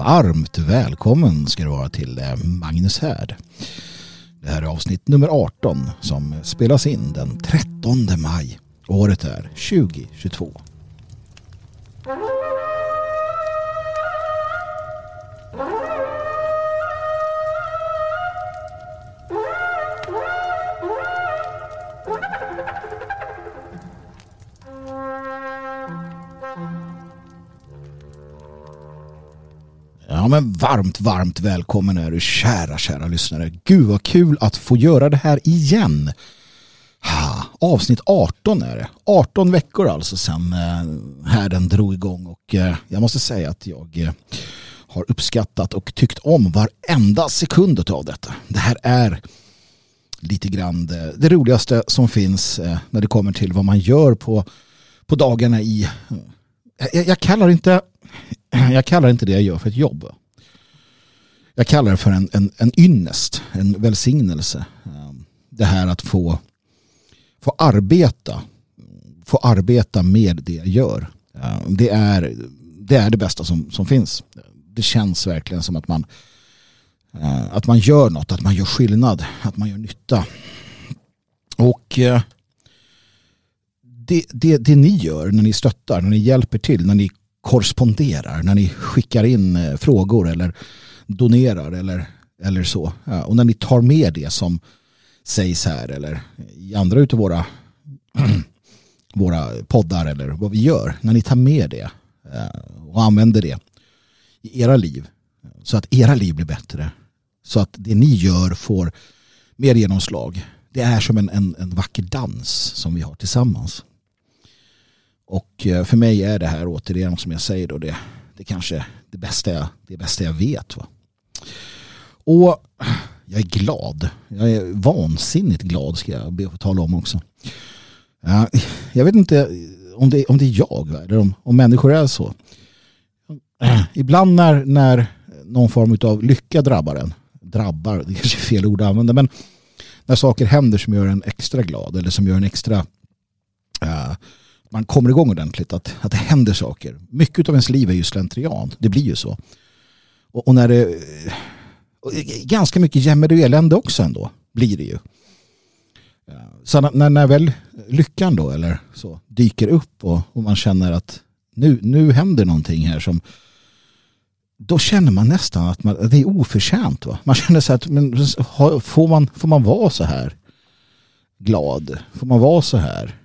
Varmt välkommen ska du vara till eh, Magnus Härd. Det här är avsnitt nummer 18 som spelas in den 13 maj. Året är 2022. Ja men varmt, varmt välkommen är du kära, kära lyssnare. Gud vad kul att få göra det här igen. Ha, avsnitt 18 är det. 18 veckor alltså sedan eh, härden drog igång och eh, jag måste säga att jag eh, har uppskattat och tyckt om varenda sekund av detta. Det här är lite grann det, det roligaste som finns eh, när det kommer till vad man gör på, på dagarna i eh, jag, jag, kallar inte jag kallar inte det jag gör för ett jobb. Jag kallar det för en, en, en ynnest, en välsignelse. Ehm, det här att få, få arbeta, få arbeta med det jag gör. Ehm, det är det, är det bästa som, som finns. Det känns verkligen som att man, eh, att man gör något, att man gör skillnad, att man gör nytta. Och eh, det, det, det ni gör när ni stöttar, när ni hjälper till, när ni korresponderar, när ni skickar in eh, frågor eller donerar eller, eller så. Ja, och när ni tar med det som sägs här eller i andra utav våra, våra poddar eller vad vi gör. När ni tar med det eh, och använder det i era liv så att era liv blir bättre. Så att det ni gör får mer genomslag. Det är som en, en, en vacker dans som vi har tillsammans. Och eh, för mig är det här återigen som jag säger då det, det kanske det bästa jag, det bästa jag vet. Va? Och jag är glad. Jag är vansinnigt glad ska jag be att få tala om också. Jag vet inte om det, om det är jag eller om, om människor är så. Ibland när, när någon form av lycka drabbar en, drabbar, det kanske är fel ord att använda, men när saker händer som gör en extra glad eller som gör en extra uh, man kommer igång ordentligt, att, att det händer saker. Mycket av ens liv är ju slentrian, det blir ju så. Och, och när det... Och ganska mycket jämmer och elände också ändå, blir det ju. Eh, så när, när väl lyckan då eller så dyker upp och, och man känner att nu, nu händer någonting här som då känner man nästan att, man, att det är oförtjänt. Va? Man känner så att men, får, man, får man vara så här glad? Får man vara så här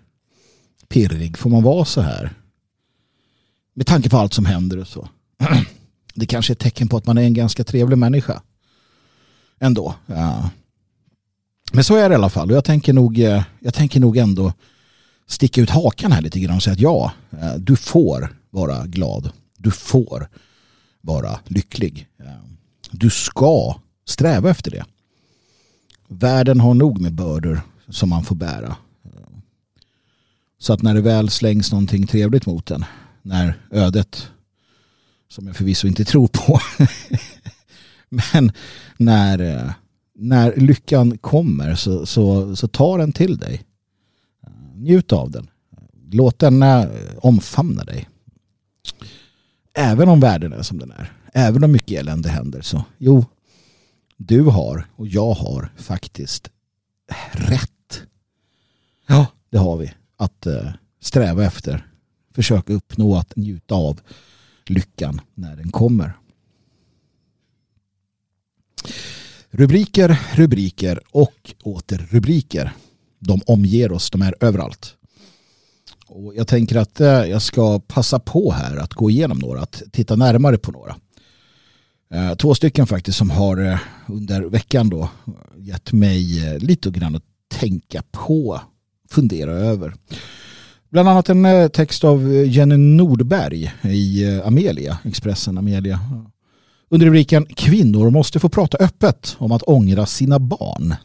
pirrig? Får man vara så här? Med tanke på allt som händer och så. Det kanske är ett tecken på att man är en ganska trevlig människa. Ändå. Ja. Men så är det i alla fall. Och jag tänker nog, eh, jag tänker nog ändå sticka ut hakan här lite grann och säga att ja, eh, du får vara glad. Du får vara lycklig. Eh, du ska sträva efter det. Världen har nog med bördor som man får bära. Så att när det väl slängs någonting trevligt mot en, när ödet, som jag förvisso inte tror på, men när, när lyckan kommer så, så, så tar den till dig. Njut av den. Låt den eh, omfamna dig. Även om världen är som den är. Även om mycket elände händer så jo, du har och jag har faktiskt rätt. Ja, det har vi att eh, sträva efter. Försöka uppnå att njuta av lyckan när den kommer. Rubriker, rubriker och åter rubriker. De omger oss, de är överallt. Och jag tänker att eh, jag ska passa på här att gå igenom några, att titta närmare på några. Eh, två stycken faktiskt som har eh, under veckan då gett mig lite grann att tänka på fundera över. Bland annat en eh, text av eh, Jenny Nordberg i eh, Amelia, Expressen Amelia. Under rubriken Kvinnor måste få prata öppet om att ångra sina barn.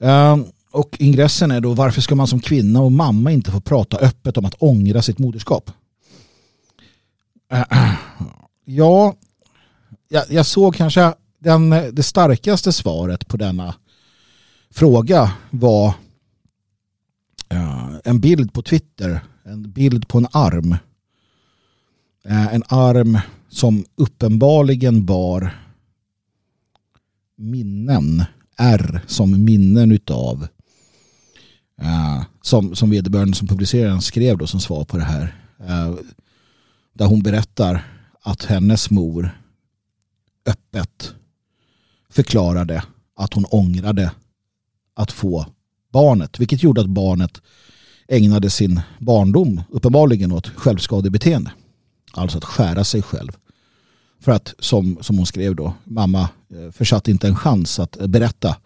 Ehm, och ingressen är då varför ska man som kvinna och mamma inte få prata öppet om att ångra sitt moderskap? Ja, jag såg kanske den, det starkaste svaret på denna fråga var en bild på Twitter. En bild på en arm. Eh, en arm som uppenbarligen bar minnen, R som minnen utav eh, som, som vederbörande som publiceraren skrev då som svar på det här. Eh, där hon berättar att hennes mor öppet förklarade att hon ångrade att få barnet. Vilket gjorde att barnet ägnade sin barndom uppenbarligen åt självskadebeteende. Alltså att skära sig själv. För att som, som hon skrev då, mamma eh, försatt försatte inte en chans att eh, berätta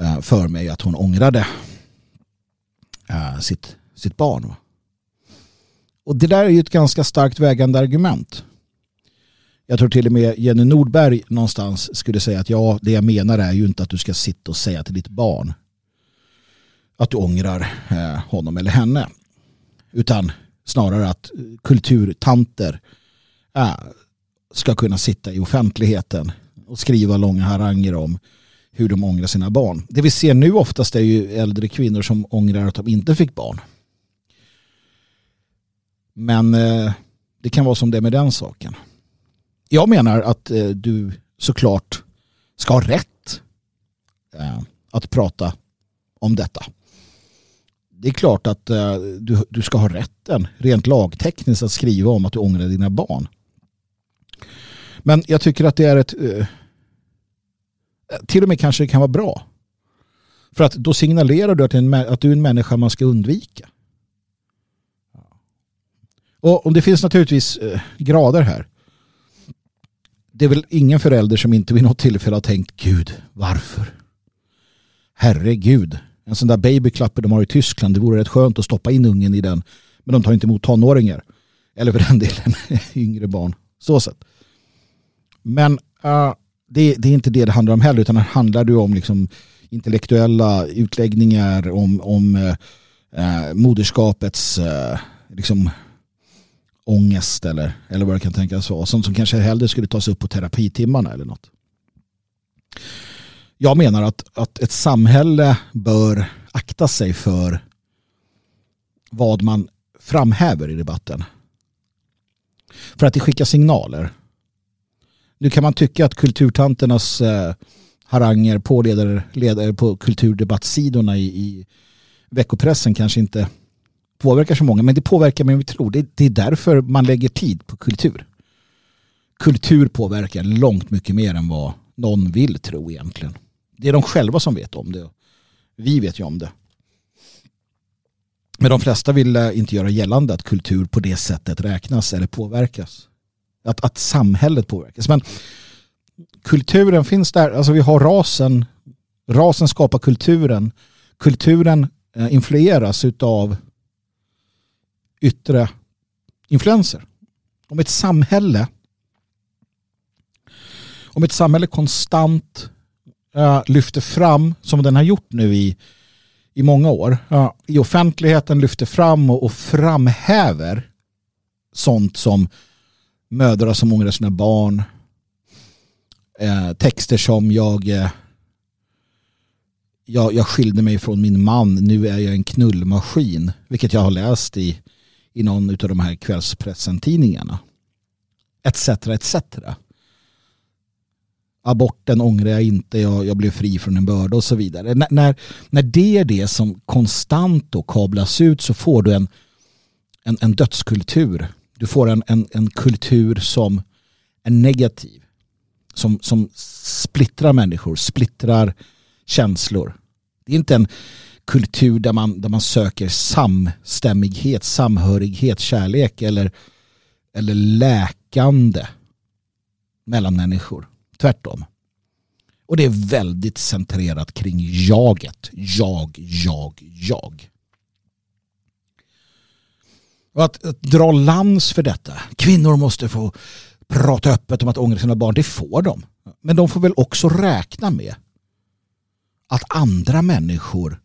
eh, för mig att hon ångrade sitt, sitt barn. Och det där är ju ett ganska starkt vägande argument. Jag tror till och med Jenny Nordberg någonstans skulle säga att ja, det jag menar är ju inte att du ska sitta och säga till ditt barn att du ångrar eh, honom eller henne. Utan snarare att kulturtanter eh, ska kunna sitta i offentligheten och skriva långa haranger om hur de ångrar sina barn. Det vi ser nu oftast är ju äldre kvinnor som ångrar att de inte fick barn. Men eh, det kan vara som det är med den saken. Jag menar att du såklart ska ha rätt att prata om detta. Det är klart att eh, du, du ska ha rätten rent lagtekniskt att skriva om att du ångrar dina barn. Men jag tycker att det är ett eh, till och med kanske det kan vara bra. För att då signalerar du att, en, att du är en människa man ska undvika. Och, och det finns naturligtvis eh, grader här. Det är väl ingen förälder som inte vid något tillfälle har tänkt Gud, varför? Herregud, en sån där babyklapper de har i Tyskland, det vore rätt skönt att stoppa in ungen i den. Men de tar inte emot tonåringar. Eller för den delen yngre barn. Så sett. Men uh, det, det, är inte det det handlar om heller utan det handlar ju om liksom intellektuella utläggningar om, om uh, moderskapets uh, liksom ångest eller, eller vad det kan tänkas vara. Sånt som kanske hellre skulle tas upp på terapitimmarna eller något. Jag menar att, att ett samhälle bör akta sig för vad man framhäver i debatten. För att det skickar signaler. Nu kan man tycka att kulturtanternas eh, haranger på, ledare, ledare på kulturdebattsidorna i, i veckopressen kanske inte påverkar så många, men det påverkar mer än vi tror. Det, det är därför man lägger tid på kultur. Kultur påverkar långt mycket mer än vad någon vill tro egentligen. Det är de själva som vet om det. Vi vet ju om det. Men de flesta vill eh, inte göra gällande att kultur på det sättet räknas eller påverkas. Att, att samhället påverkas. Men kulturen finns där. Alltså vi har rasen. Rasen skapar kulturen. Kulturen eh, influeras av yttre influenser. Om ett samhälle om ett samhälle konstant uh, lyfter fram, som den har gjort nu i, i många år, uh, i offentligheten lyfter fram och, och framhäver sånt som mödrar som ångrar sina barn, uh, texter som jag, jag, jag skilde mig från min man, nu är jag en knullmaskin, vilket jag har läst i i någon av de här kvällspressentidningarna. Etc. etc. Aborten ångrar jag inte, jag, jag blev fri från en börda och så vidare. N när, när det är det som konstant då kablas ut så får du en, en, en dödskultur. Du får en, en, en kultur som är negativ. Som, som splittrar människor, splittrar känslor. Det är inte en kultur där man, där man söker samstämmighet, samhörighet, kärlek eller, eller läkande mellan människor. Tvärtom. Och det är väldigt centrerat kring jaget. Jag, jag, jag. Och att, att dra lans för detta. Kvinnor måste få prata öppet om att ångra sina barn. Det får de. Men de får väl också räkna med att andra människor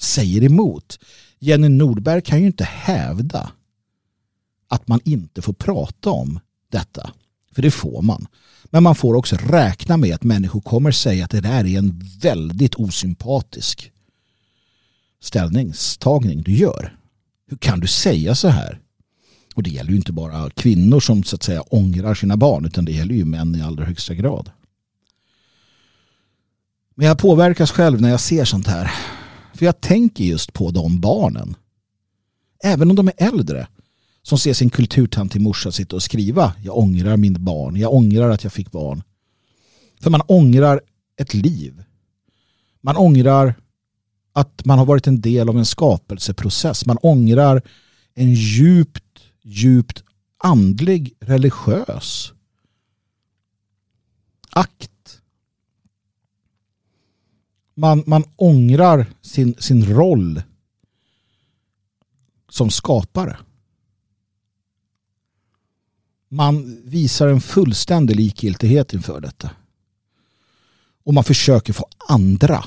säger emot. Jenny Nordberg kan ju inte hävda att man inte får prata om detta. För det får man. Men man får också räkna med att människor kommer säga att det där är en väldigt osympatisk ställningstagning du gör. Hur kan du säga så här? Och det gäller ju inte bara kvinnor som så att säga ångrar sina barn utan det gäller ju män i allra högsta grad. Men jag påverkas själv när jag ser sånt här. För jag tänker just på de barnen. Även om de är äldre. Som ser sin kulturtant till morsa sitta och skriva. Jag ångrar min barn. Jag ångrar att jag fick barn. För man ångrar ett liv. Man ångrar att man har varit en del av en skapelseprocess. Man ångrar en djupt, djupt andlig, religiös akt man, man ångrar sin, sin roll som skapare. Man visar en fullständig likgiltighet inför detta. Och man försöker få andra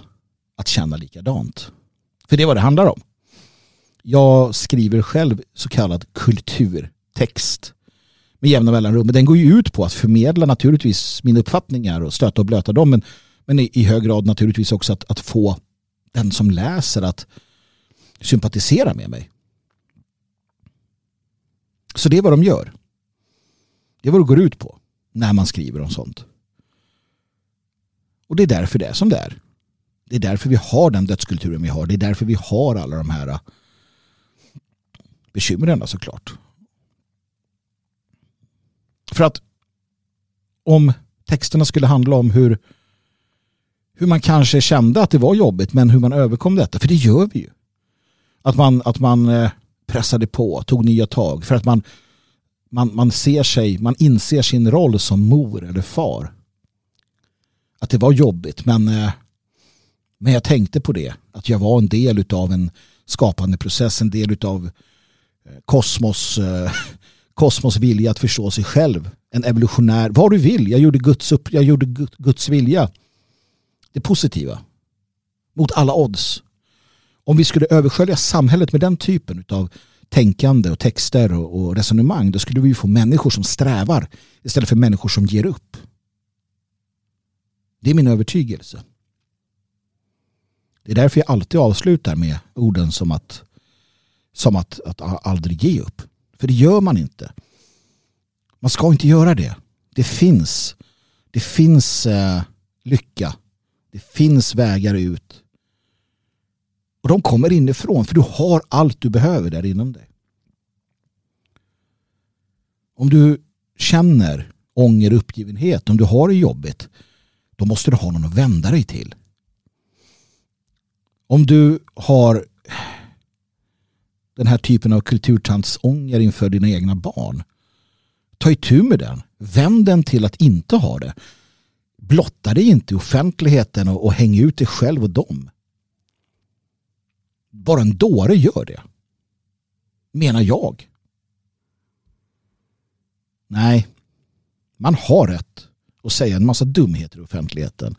att känna likadant. För det är vad det handlar om. Jag skriver själv så kallad kulturtext med jämna mellanrum. Men den går ju ut på att förmedla naturligtvis mina uppfattningar och stöta och blöta dem. Men men i, i hög grad naturligtvis också att, att få den som läser att sympatisera med mig. Så det är vad de gör. Det är vad det går ut på när man skriver om sånt. Och det är därför det är som det är. Det är därför vi har den dödskulturen vi har. Det är därför vi har alla de här äh, bekymren såklart. För att om texterna skulle handla om hur hur man kanske kände att det var jobbigt men hur man överkom detta. För det gör vi ju. Att man, att man äh, pressade på, tog nya tag för att man, man, man ser sig, man inser sin roll som mor eller far. Att det var jobbigt men, eh, men jag tänkte på det. Att jag var en del av en skapande process, en del av eh, kosmos, eh, kosmos vilja att förstå sig själv. En evolutionär, vad du vill, jag gjorde Guds, upp, jag gjorde Guds vilja det positiva mot alla odds. Om vi skulle överskölja samhället med den typen av tänkande och texter och, resonemang då skulle vi få människor som strävar istället för människor som ger upp. Det är min övertygelse. Det är därför jag alltid avslutar med orden som att som att, att aldrig ge upp. För det gör man inte. Man ska inte göra det. Det finns det finns eh, lycka det finns vägar ut. Och de kommer inifrån för du har allt du behöver där inom dig. Om du känner ånger och uppgivenhet, om du har det jobbigt, då måste du ha någon att vända dig till. Om du har den här typen av kulturtantsånger inför dina egna barn, ta itu med den. Vänd den till att inte ha det blotta dig inte i offentligheten och, och häng ut dig själv och dem. Bara en dåre gör det. Menar jag. Nej, man har rätt att säga en massa dumheter i offentligheten.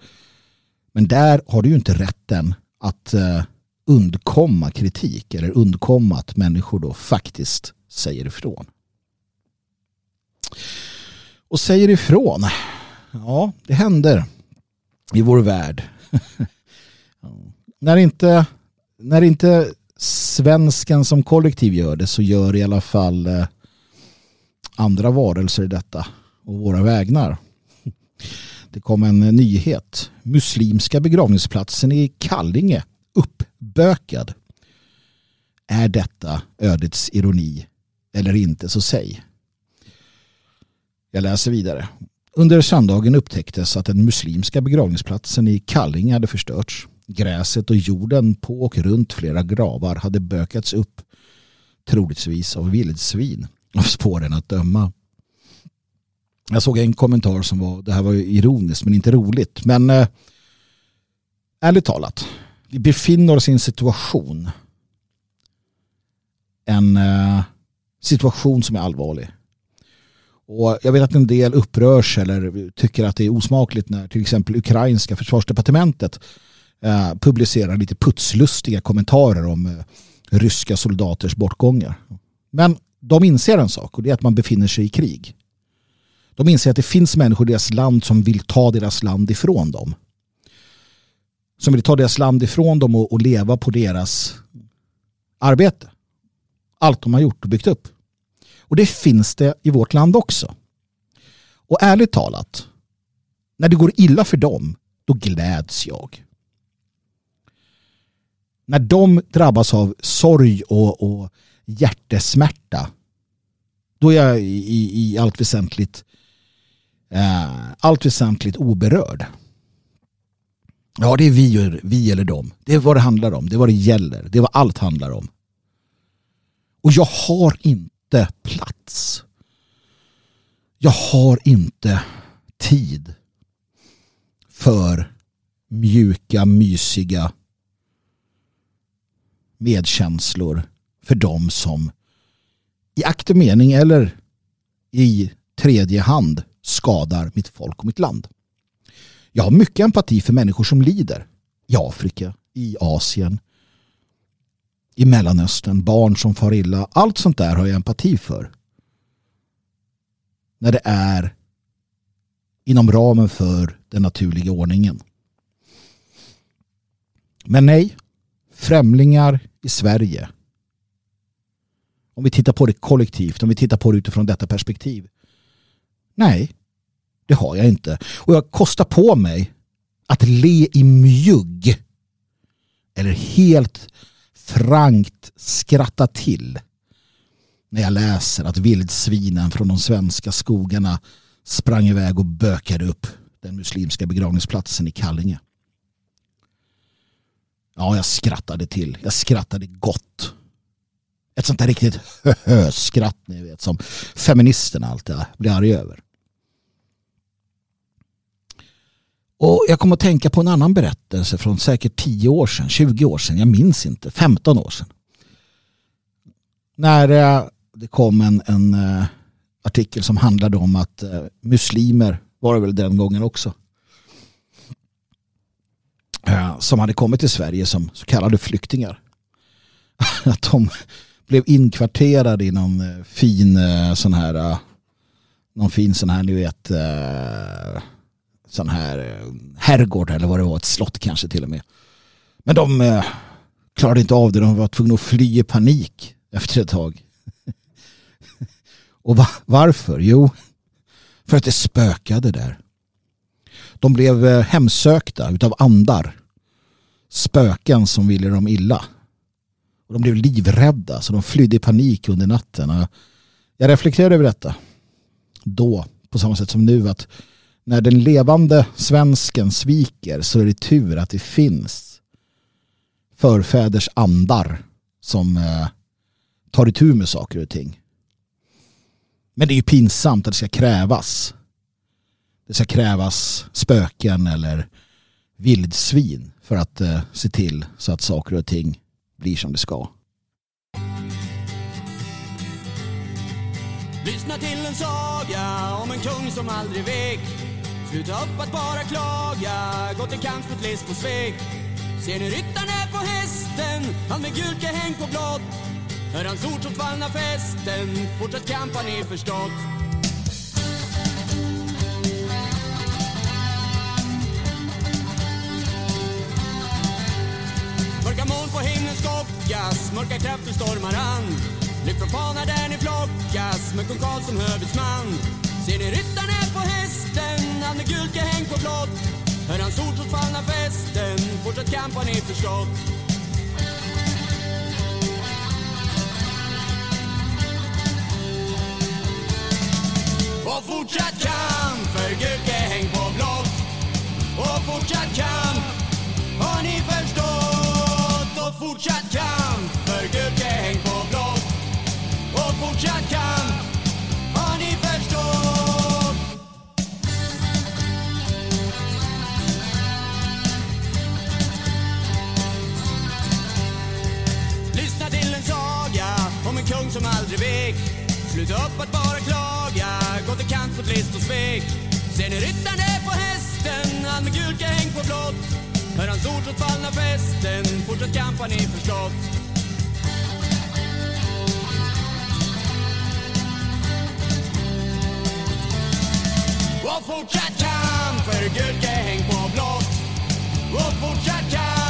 Men där har du ju inte rätten att eh, undkomma kritik eller undkomma att människor då faktiskt säger ifrån. Och säger ifrån Ja, det händer i vår värld. när, inte, när inte svensken som kollektiv gör det så gör i alla fall eh, andra varelser i detta och våra vägnar. Det kom en nyhet. Muslimska begravningsplatsen i Kallinge uppbökad. Är detta ödets ironi eller inte så säg. Jag läser vidare. Under söndagen upptäcktes att den muslimska begravningsplatsen i Kallinge hade förstörts. Gräset och jorden på och runt flera gravar hade bökats upp troligtvis av vildsvin av spåren att döma. Jag såg en kommentar som var det här var ju ironiskt men inte roligt. Men eh, ärligt talat, vi befinner oss i en situation en eh, situation som är allvarlig. Och jag vet att en del upprörs eller tycker att det är osmakligt när till exempel ukrainska försvarsdepartementet eh, publicerar lite putslustiga kommentarer om eh, ryska soldaters bortgångar. Men de inser en sak och det är att man befinner sig i krig. De inser att det finns människor i deras land som vill ta deras land ifrån dem. Som vill ta deras land ifrån dem och, och leva på deras arbete. Allt de har gjort och byggt upp. Och det finns det i vårt land också. Och ärligt talat, när det går illa för dem, då gläds jag. När de drabbas av sorg och, och hjärtesmärta, då är jag i, i, allt väsentligt eh, allt väsentligt oberörd. Ja, det är vi, vi eller dem. Det är vad det handlar om. Det är vad det gäller. Det är vad allt handlar om. Och jag har inte plats. Jag har inte tid för mjuka, mysiga medkänslor för de som i akt och mening eller i tredje hand skadar mitt folk och mitt land. Jag har mycket empati för människor som lider i Afrika, i Asien, i Mellanöstern, barn som far illa. Allt sånt där har jag empati för. När det är inom ramen för den naturliga ordningen. Men nej, främlingar i Sverige. Om vi tittar på det kollektivt, om vi tittar på det utifrån detta perspektiv. Nej, det har jag inte. Och jag kostar på mig att le i mjugg. Eller helt frankt skratta till när jag läser att vildsvinen från de svenska skogarna sprang iväg och bökade upp den muslimska begravningsplatsen i Kallinge. Ja, jag skrattade till. Jag skrattade gott. Ett sånt där riktigt hö-skratt ni vet som feministerna alltid blir arga över. Och jag kom att tänka på en annan berättelse från säkert 10 år sedan, 20 år sedan, jag minns inte, 15 år sedan. När eh, det kom en, en eh, artikel som handlade om att eh, muslimer, var det väl den gången också, Eh, som hade kommit till Sverige som så kallade flyktingar. Att de blev inkvarterade i någon eh, fin eh, sån här någon fin sån här, ni vet sån här herrgård eller vad det var, ett slott kanske till och med. Men de klarade inte av det, de var tvungna att fly i panik efter ett tag. Och varför? Jo, för att det spökade där. De blev eh, hemsökta utav andar. Spöken som ville dem illa. Och de blev livrädda så de flydde i panik under natten. Jag reflekterade över detta. Då, på samma sätt som nu, att när den levande svensken sviker så är det tur att det finns förfäders andar som eh, tar itu med saker och ting. Men det är ju pinsamt att det ska krävas. Det ska krävas spöken eller vildsvin för att eh, se till så att saker och ting blir som det ska. Lyssna till en saga om en kung som aldrig vek Sluta upp att bara klaga, gå till kamp mot list och svek. Ser ni ryttaren är på hästen, han med gult häng på blått. Hör hans ord som fallna fästen Fortsätt kamp har ni förstått. Moln på himlen skockas, mörka krafter stormar an. Lyft från fanar där ni flockas, med kung Karl som hövitsman. Ser ni ryttaren här på hästen, han med gult häng på blått. Hör hans ord trots fallna fästen, fortsatt kamp har ni förstått. Och fortsatt kamp för gult Sluta upp att bara klaga, gå till kant mot list och svek. Ser ni ryttaren är på hästen, han med gult häng på blått. Hör hans ord trots fallna fästen, fortsatt kamp har ni förstått. Och fortsatt kamp för gult häng på blått. Och fortsatt kamp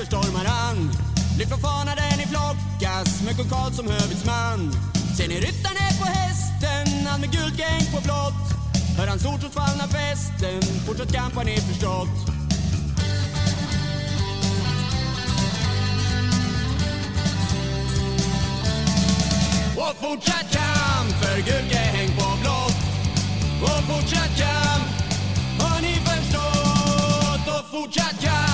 efter stormar han, Lyft fanan där ni flockas, med kung Karl som hövitsman. Ser ni ryttaren på hästen, han med gult gäng på blått. Hör hans ord trots fallna fästen, fortsatt kamp har ni förstått. Och fortsatt kamp för gult gäng på blått. Och fortsatt kamp, har ni förstått? Och fortsatt kamp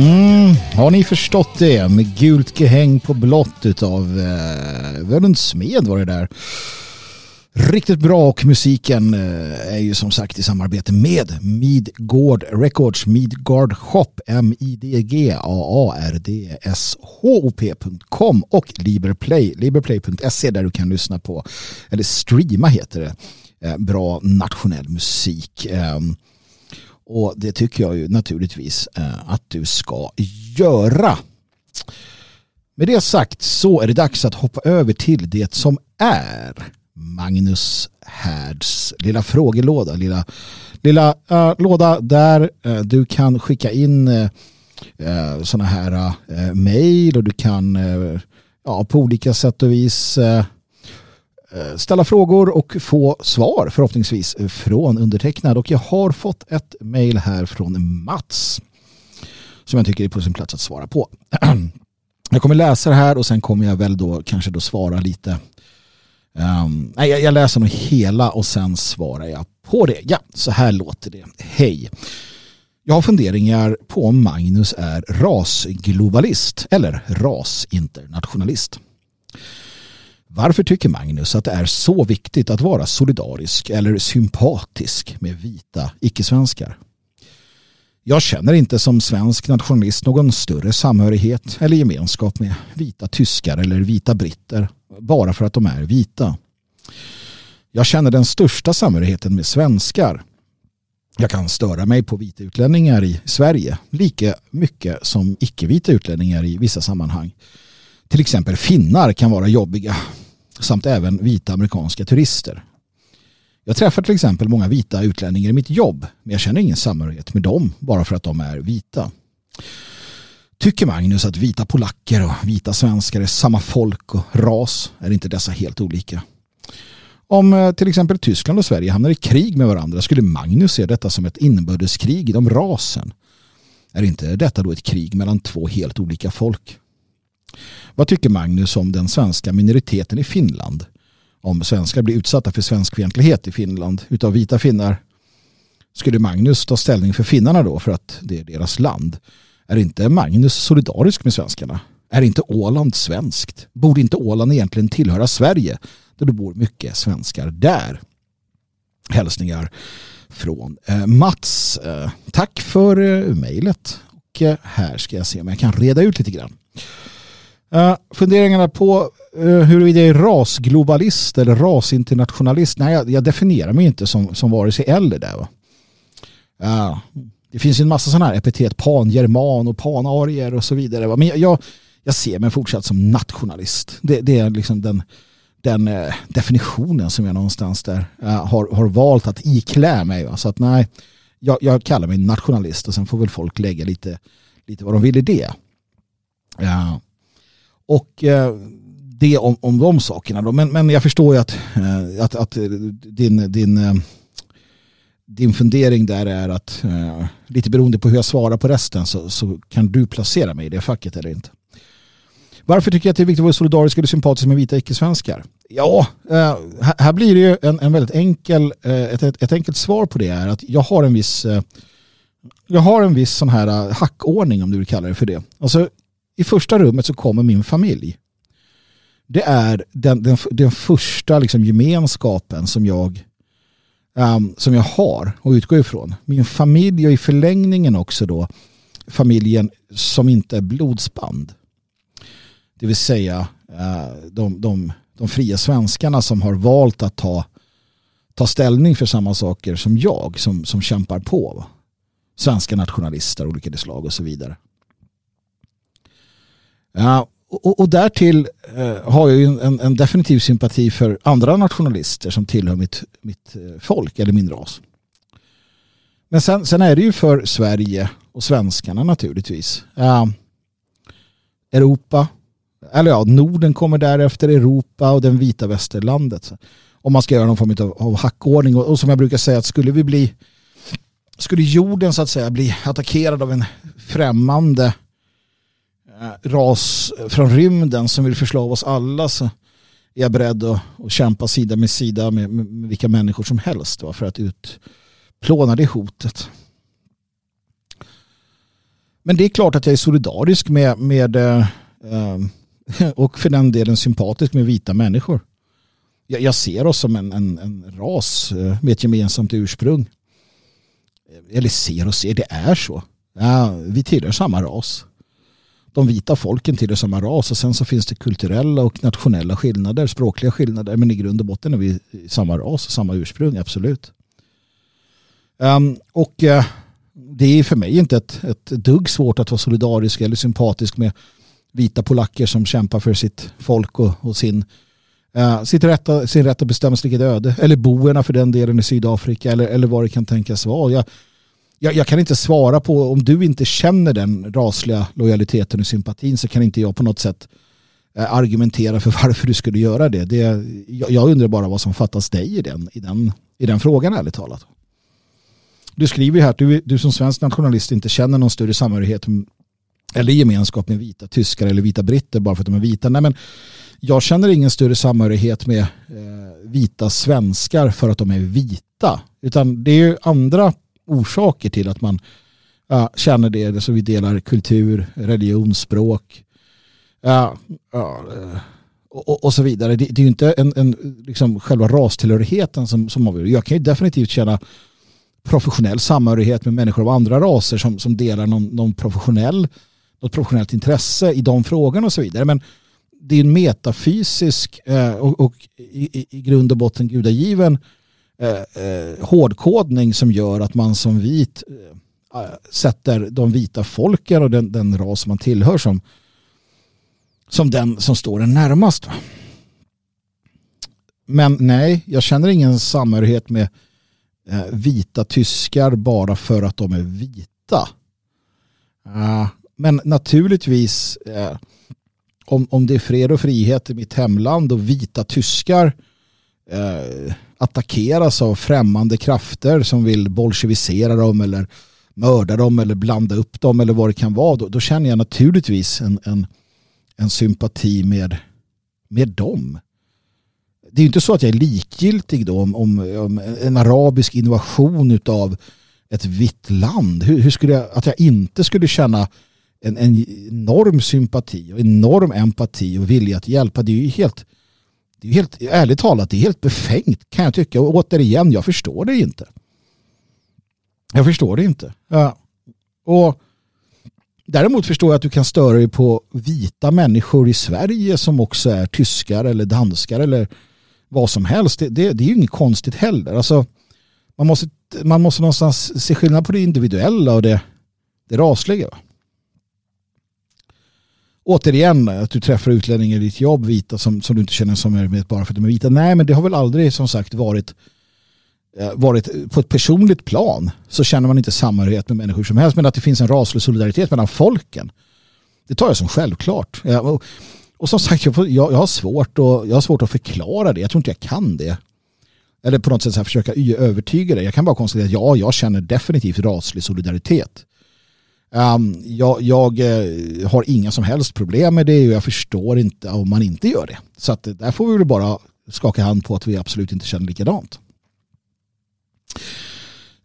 Mm, har ni förstått det? Med gult gehäng på blått utav eh, Völund Smed var det där. Riktigt bra och musiken eh, är ju som sagt i samarbete med Midgård Records, Midgard Shop, M-I-D-G-A-A-R-D-S-H-O-P.com och Liberplay, liberplay.se där du kan lyssna på, eller streama heter det, eh, bra nationell musik. Eh, och det tycker jag ju naturligtvis eh, att du ska göra. Med det sagt så är det dags att hoppa över till det som är Magnus Härds lilla frågelåda. Lilla, lilla uh, låda där uh, du kan skicka in uh, sådana här uh, mejl och du kan ja, på olika sätt och vis Eh, ställa frågor och få svar förhoppningsvis från undertecknad. Och jag har fått ett mejl här från Mats som jag tycker är på sin plats att svara på. Jag kommer läsa det här och sen kommer jag väl då kanske då svara lite. Um, nej, jag, jag läser nog hela och sen svarar jag på det. Ja, så här låter det. Hej. Jag har funderingar på om Magnus är rasglobalist eller rasinternationalist. Varför tycker Magnus att det är så viktigt att vara solidarisk eller sympatisk med vita icke-svenskar? Jag känner inte som svensk nationalist någon större samhörighet eller gemenskap med vita tyskar eller vita britter bara för att de är vita. Jag känner den största samhörigheten med svenskar. Jag kan störa mig på vita utlänningar i Sverige lika mycket som icke-vita utlänningar i vissa sammanhang. Till exempel finnar kan vara jobbiga samt även vita amerikanska turister. Jag träffar till exempel många vita utlänningar i mitt jobb men jag känner ingen samhörighet med dem bara för att de är vita. Tycker Magnus att vita polacker och vita svenskar är samma folk och ras? Är inte dessa helt olika? Om eh, till exempel Tyskland och Sverige hamnar i krig med varandra skulle Magnus se detta som ett inbördeskrig inom rasen. Är inte detta då ett krig mellan två helt olika folk? Vad tycker Magnus om den svenska minoriteten i Finland? Om svenskar blir utsatta för svenskfientlighet i Finland utav vita finnar skulle Magnus ta ställning för finnarna då för att det är deras land? Är inte Magnus solidarisk med svenskarna? Är inte Åland svenskt? Borde inte Åland egentligen tillhöra Sverige där det bor mycket svenskar där? Hälsningar från eh, Mats. Eh, tack för eh, mejlet. Och eh, här ska jag se om jag kan reda ut lite grann. Uh, funderingarna på uh, huruvida jag är rasglobalist eller rasinternationalist. Nej, jag, jag definierar mig inte som, som vare sig eller där. Va? Uh, det finns ju en massa sådana här epitet, pan-german och panarier och så vidare. Va? Men jag, jag, jag ser mig fortsatt som nationalist. Det, det är liksom den, den uh, definitionen som jag någonstans där har, har valt att iklä mig. Va? Så att nej, jag, jag kallar mig nationalist och sen får väl folk lägga lite, lite vad de vill i det. Ja. Och eh, det om, om de sakerna. Då. Men, men jag förstår ju att, eh, att, att din, din, eh, din fundering där är att lite beroende på hur jag svarar på resten så, så kan du placera mig i det facket eller inte. Varför tycker jag att det är viktigt att vara solidarisk eller sympatisk med vita icke-svenskar? Ja, här blir det ju en, en väldigt enkel, ett, ett, ett, enkelt svar på det är att jag har en viss jag har en viss sån här hackordning om du vill kalla det för det. Alltså, i första rummet så kommer min familj. Det är den, den, den första liksom gemenskapen som jag, um, som jag har och utgår ifrån. Min familj och i förlängningen också då familjen som inte är blodsband. Det vill säga eh, de, de, de fria svenskarna som har valt att ta, ta ställning för samma saker som jag som, som kämpar på. Svenska nationalister av olika slag och så vidare. Ja, och, och därtill eh, har jag ju en, en, definitiv sympati för andra nationalister som tillhör mitt, mitt eh, folk eller min ras. Men sen, sen är det ju för Sverige och svenskarna naturligtvis. Eh, Europa, eller ja, Norden kommer därefter, Europa och den vita västerlandet. Om man ska göra någon form av, av hackordning. Och, och, som jag brukar säga, att skulle vi bli skulle jorden så att säga bli attackerad av en främmande Eh, ras från rymden som vill förslå oss alla så är jag beredd att, att kämpa sida med sida med, med, med vilka människor som helst va, för att utplåna det hotet. Men det är klart att jag är solidarisk med, med eh, och för den delen sympatisk med vita människor. Jag, jag ser oss som en, en, en, ras eh, med ett gemensamt ursprung. Eller ser och ser, det är så. Ja, vi tillhör samma ras. De vita folken tillhör samma ras och sen så finns det kulturella och nationella skillnader, språkliga skillnader, men i grund och botten är vi samma ras, och samma ursprung, absolut. Um, och uh, det är för mig inte ett, ett dugg svårt att vara solidarisk eller sympatisk med vita polacker som kämpar för sitt folk och, och sin, uh, sitt rätta, sin rätt att bestämma sitt öde. Eller boerna för den delen i Sydafrika eller, eller vad det kan tänkas vara. Jag, jag, jag, kan inte svara på, om du inte känner den rasliga lojaliteten och sympatin så kan inte jag på något sätt eh, argumentera för varför du skulle göra det. det jag, jag undrar bara vad som fattas dig i den, i den, i den frågan ärligt talat. Du skriver ju här att du, du som svensk nationalist inte känner någon större samhörighet eller gemenskap med vita tyskar eller vita britter bara för att de är vita. Nej, men jag känner ingen större samhörighet med eh, vita svenskar för att de är vita. Utan det är ju andra orsaker till att man ja, känner det. Så vi delar kultur, religion, språk ja, ja, eh, och, och, så vidare. Det, det är ju inte en, en, liksom själva rastillhörigheten som, som avgör. Jag kan ju definitivt känna professionell samhörighet med människor av andra raser som, som delar någon, någon professionell något professionellt intresse i de frågorna och så vidare. Men det är en metafysisk eh, och, och i, i, grund och botten gudagiven eh, eh, hårdkodning som gör att man som vit eh, eh, sätter de vita folken och den, den ras man tillhör som, som den som står en närmast. Men nej, jag känner ingen samhörighet med eh, vita tyskar bara för att de är vita. Eh, men naturligtvis eh, om, om det är fred och frihet i mitt hemland och vita tyskar eh, attackeras av främmande krafter som vill bolsjevisera dem eller mörda dem eller blanda upp dem eller vad det kan vara, då, då känner jag naturligtvis en, en, en sympati med, med dem. Det är ju inte så att jag är likgiltig då om, om, om en arabisk invasion av ett vitt land. Hur, hur, skulle jag, att jag inte skulle känna en, en enorm sympati och enorm empati och vilja att hjälpa. Det är ju helt, det är helt, ärligt talat, det är helt befängt kan jag tycka. Och återigen, jag förstår det inte. Jag förstår det inte. Ja. Och Däremot förstår jag att du kan störa dig på vita människor i Sverige som också är tyskar eller danskar eller vad som helst. Det, det, det är ju inget konstigt heller. Alltså, man, måste, man måste någonstans se skillnad på det individuella och det, det rasliga. Återigen, att du träffar utlänningar i ditt jobb, vita som, som du inte känner som är med bara för att de är vita. Nej, men det har väl aldrig som sagt varit eh, varit eh, på ett personligt plan så känner man inte samhörighet med människor som helst men att det finns en raslig solidaritet mellan folken det tar jag som självklart. Och, och som sagt jag, jag, har svårt att, jag har svårt att förklara det. Jag tror inte jag kan det. Eller på något sätt så försöka övertyga det jag kan bara konstatera att ja, jag känner definitivt raslig solidaritet. Um, jag, jag eh, har inga som helst problem med det och jag förstår inte om man inte gör det. Så att, eh, där får vi väl bara skaka hand på att vi absolut inte känner likadant.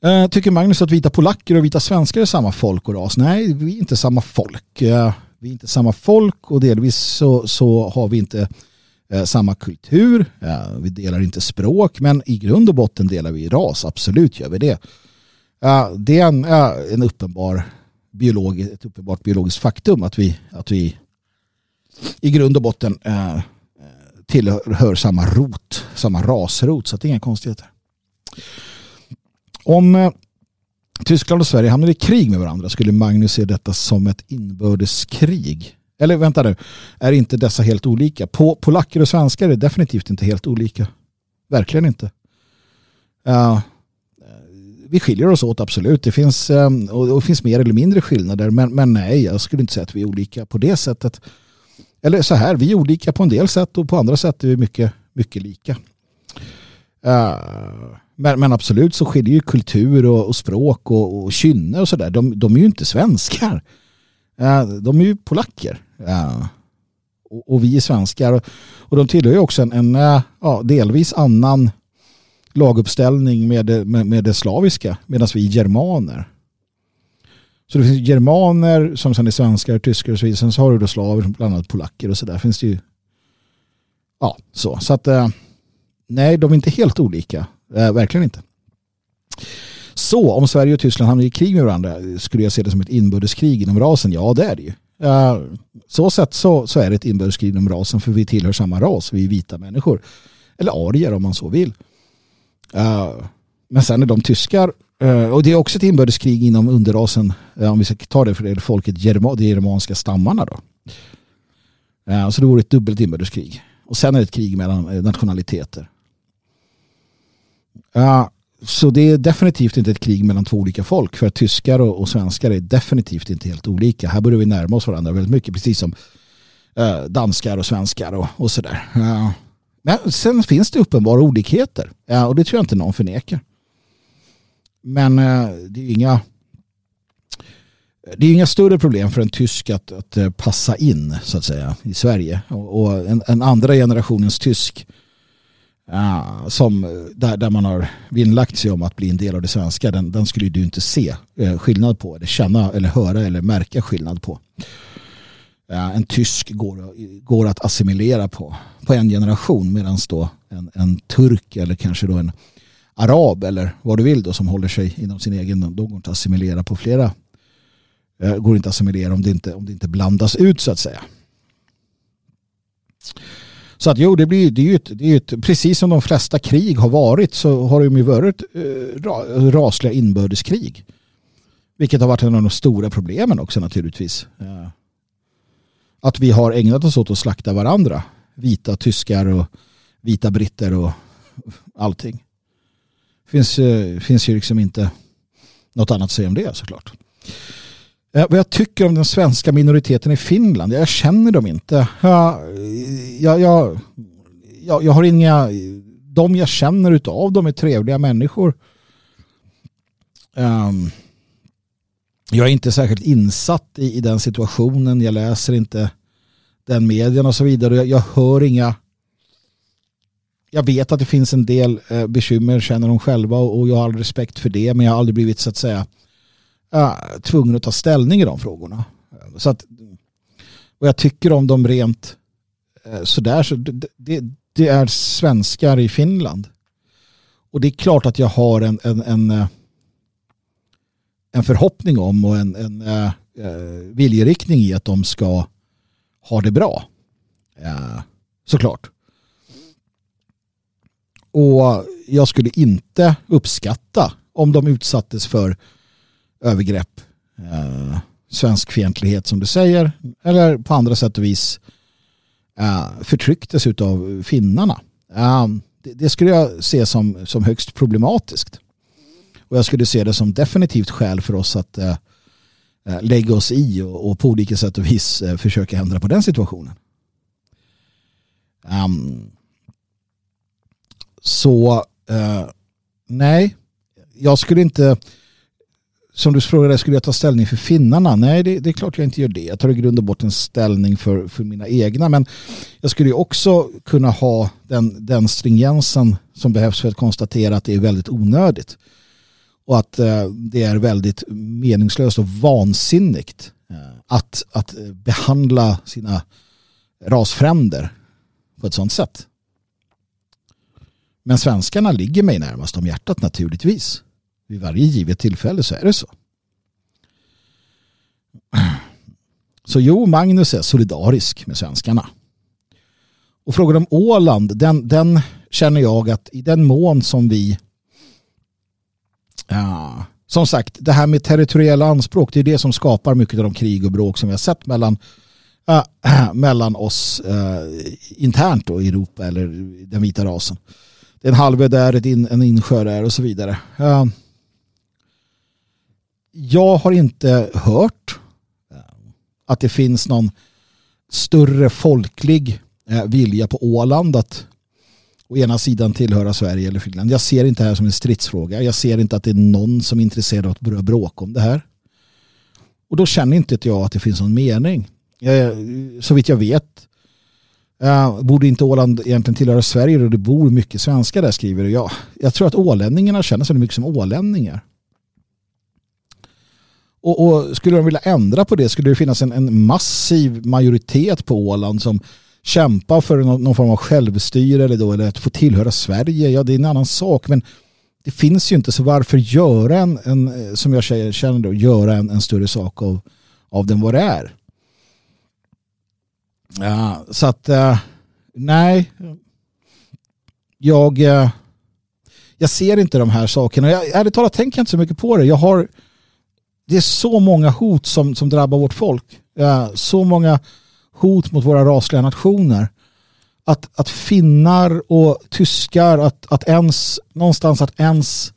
Uh, tycker Magnus att vita polacker och vita svenskar är samma folk och ras? Nej, vi är inte samma folk. Uh, vi är inte samma folk och delvis så, så har vi inte uh, samma kultur. Ehm, vi delar inte språk men i grund och botten delar vi ras. Absolut gör vi det. det är en, en uppenbar biolog, ett uppenbart biologiskt faktum att vi, att vi i grund och botten eh, eh tillhör samma rot, samma rasrot, så det är inga konstigheter. Om eh, Tyskland och Sverige hamnar i krig med varandra skulle Magnus se detta som ett inbördeskrig. Eller vänta nu, är inte dessa helt olika? På, polacker och svenskar är definitivt inte helt olika. Verkligen inte. Uh, vi skiljer oss åt absolut. Det finns, ehm, och, det finns mer eller mindre skillnader. Men, men nej, jag skulle inte säga att vi är olika på det sättet. Eller så här, vi är olika på en del sätt och på andra sätt är vi mycket, mycket lika. Eh, men, men, absolut så skiljer ju kultur och, och språk och, och kynne och sådär. De, de är ju inte svenskar. Eh, de är ju polacker. Eh, och, och, vi är svenskar. Och, och de tillhör ju också en, en ja, delvis annan laguppställning med det, med, med det slaviska. Medan vi är germaner. Så det finns germaner som sen är svenskar, tyskar och så vidare. Sen så har du då slaver, bland annat polacker och så där. Finns det ju. Ja, så. Så att eh, nej, de är inte helt olika. Eh, verkligen inte. Så om Sverige och Tyskland hamnar i krig med varandra skulle jag se det som ett inbördeskrig inom rasen? Ja, det är det ju. Uh, så sett så, så är det ett inbördeskrig inom rasen för vi tillhör samma ras. Vi är vita människor. Eller arier om man så vill. Eh, men sen är de tyskar eh, och det är också ett inbördeskrig inom underrasen eh, om vi ska ta det för det är folket de germanska stammarna då. så det vore ett dubbelt inbördeskrig. Och sen är det ett krig mellan nationaliteter. Så det är definitivt inte ett krig mellan två olika folk. För att tyskar och, svenskar är definitivt inte helt olika. Här börjar vi närma oss varandra väldigt mycket. Precis som danskar och svenskar och, och sådär. Men sen finns det uppenbara olikheter. Ja, och det tror jag inte någon förnekar. Men eh, det är inga det är inga större problem för en tysk att, att eh, passa in så att säga i Sverige. Och, och en, en, andra generationens tysk ja, som, där, där man har vinnlagt sig om att bli en del av det svenska, den, den skulle du inte se eh, skillnad på, eller känna eller höra eller märka skillnad på. Eh, en tysk går, går att assimilera på, på en generation medan då en, en turk eller kanske då en arab eller vad du vill då som håller sig inom sin egen, då går inte att assimilera på flera uh, går inte att assimilera om det inte, om det inte blandas ut så att säga. Så att jo, det, blir, det är ju ett, det är ett, precis som de flesta krig har varit så har det ju varit eh, rasliga inbördeskrig. Vilket har varit en av de stora problemen också naturligtvis. Ja. Att vi har ägnat oss åt att slakta varandra. Vita tyskar och vita britter och allting. Finns, eh, finns ju liksom inte något annat att säga om det såklart. Eh, vad jag tycker om den svenska minoriteten i Finland, jag känner dem inte. Jag, jag, jag, jag, har inga, de jag känner utav dem är trevliga människor. Um, jag är inte särskilt insatt i, i, den situationen, jag läser inte den medien och så vidare. Jag, jag hör inga jag vet att det finns en del eh, bekymmer, känner de själva och jag har all respekt för det, men jag har aldrig blivit så att säga äh, tvungen att ta ställning i de frågorna. Så att, och jag tycker om dem rent eh, sådär. Så det, det, det, är svenskar i Finland. Och det är klart att jag har en, en, en, eh, en förhoppning om och en, en eh, eh viljeriktning i att de ska har det bra. Såklart. Och jag skulle inte uppskatta om de utsattes för övergrepp, eh, svenskfientlighet som du säger, eller på andra sätt och vis eh, förtrycktes av finnarna. Eh, det, det, skulle jag se som, som högst problematiskt. Och jag skulle se det som definitivt skäl för oss att eh Eh, lägga oss i och, och, på olika sätt och vis eh, försöka ändra på den situationen. Um, så uh, nej, jag skulle inte som du frågade, skulle jag ta ställning för finnarna? Nej, det, det, är klart jag inte gör det. Jag tar i grund och botten ställning för, för mina egna. Men jag skulle ju också kunna ha den, den stringensen som behövs för att konstatera att det är väldigt onödigt. Och att eh, det är väldigt meningslöst och vansinnigt eh, att, att behandla sina rasfränder på ett sånt sätt. Men svenskarna ligger mig närmast om hjärtat naturligtvis. Vid varje givet tillfälle så är det så. Så jo, Magnus är solidarisk med svenskarna. Och frågan om Åland, den, den känner jag att i den mån som vi ja, som sagt, det här med territoriella anspråk, det är det som skapar mycket av de krig och bråk som vi har sett mellan, äh, mellan oss äh, internt då, i Europa eller den vita rasen. Det är en halvö där, in, en insjö där och så vidare. Äh, jag har inte hört äh, att det finns någon större folklig äh, vilja på Åland att å ena sidan tillhöra Sverige eller Finland. Jag ser inte det här som en stridsfråga. Jag ser inte att det är någon som är intresserad av att börja bråka om det här. Och då känner inte jag att det finns någon mening. Så vitt jag vet eh, borde inte Åland egentligen tillhöra Sverige och det bor mycket svenskar där skriver jag. Jag tror att ålänningarna känner sig mycket som ålänningar. Och, och, skulle de vilja ändra på det skulle det finnas en, en massiv majoritet på Åland som kämpa för någon, någon, form av självstyre eller, då, eller att få tillhöra Sverige. Ja, det är en annan sak. Men det finns ju inte, så varför göra en, en eh, som jag känner då, göra en, en större sak av, av den vad det är? Ja, så att, eh, nej. Jag, eh, jag ser inte de här sakerna. Jag, ärligt talat tänker jag inte så mycket på det. Jag har det är så många hot som, som drabbar vårt folk. Ja, så många hot mot våra rasliga nationer. Att, att finnar och tyskar, att, att ens, någonstans att ens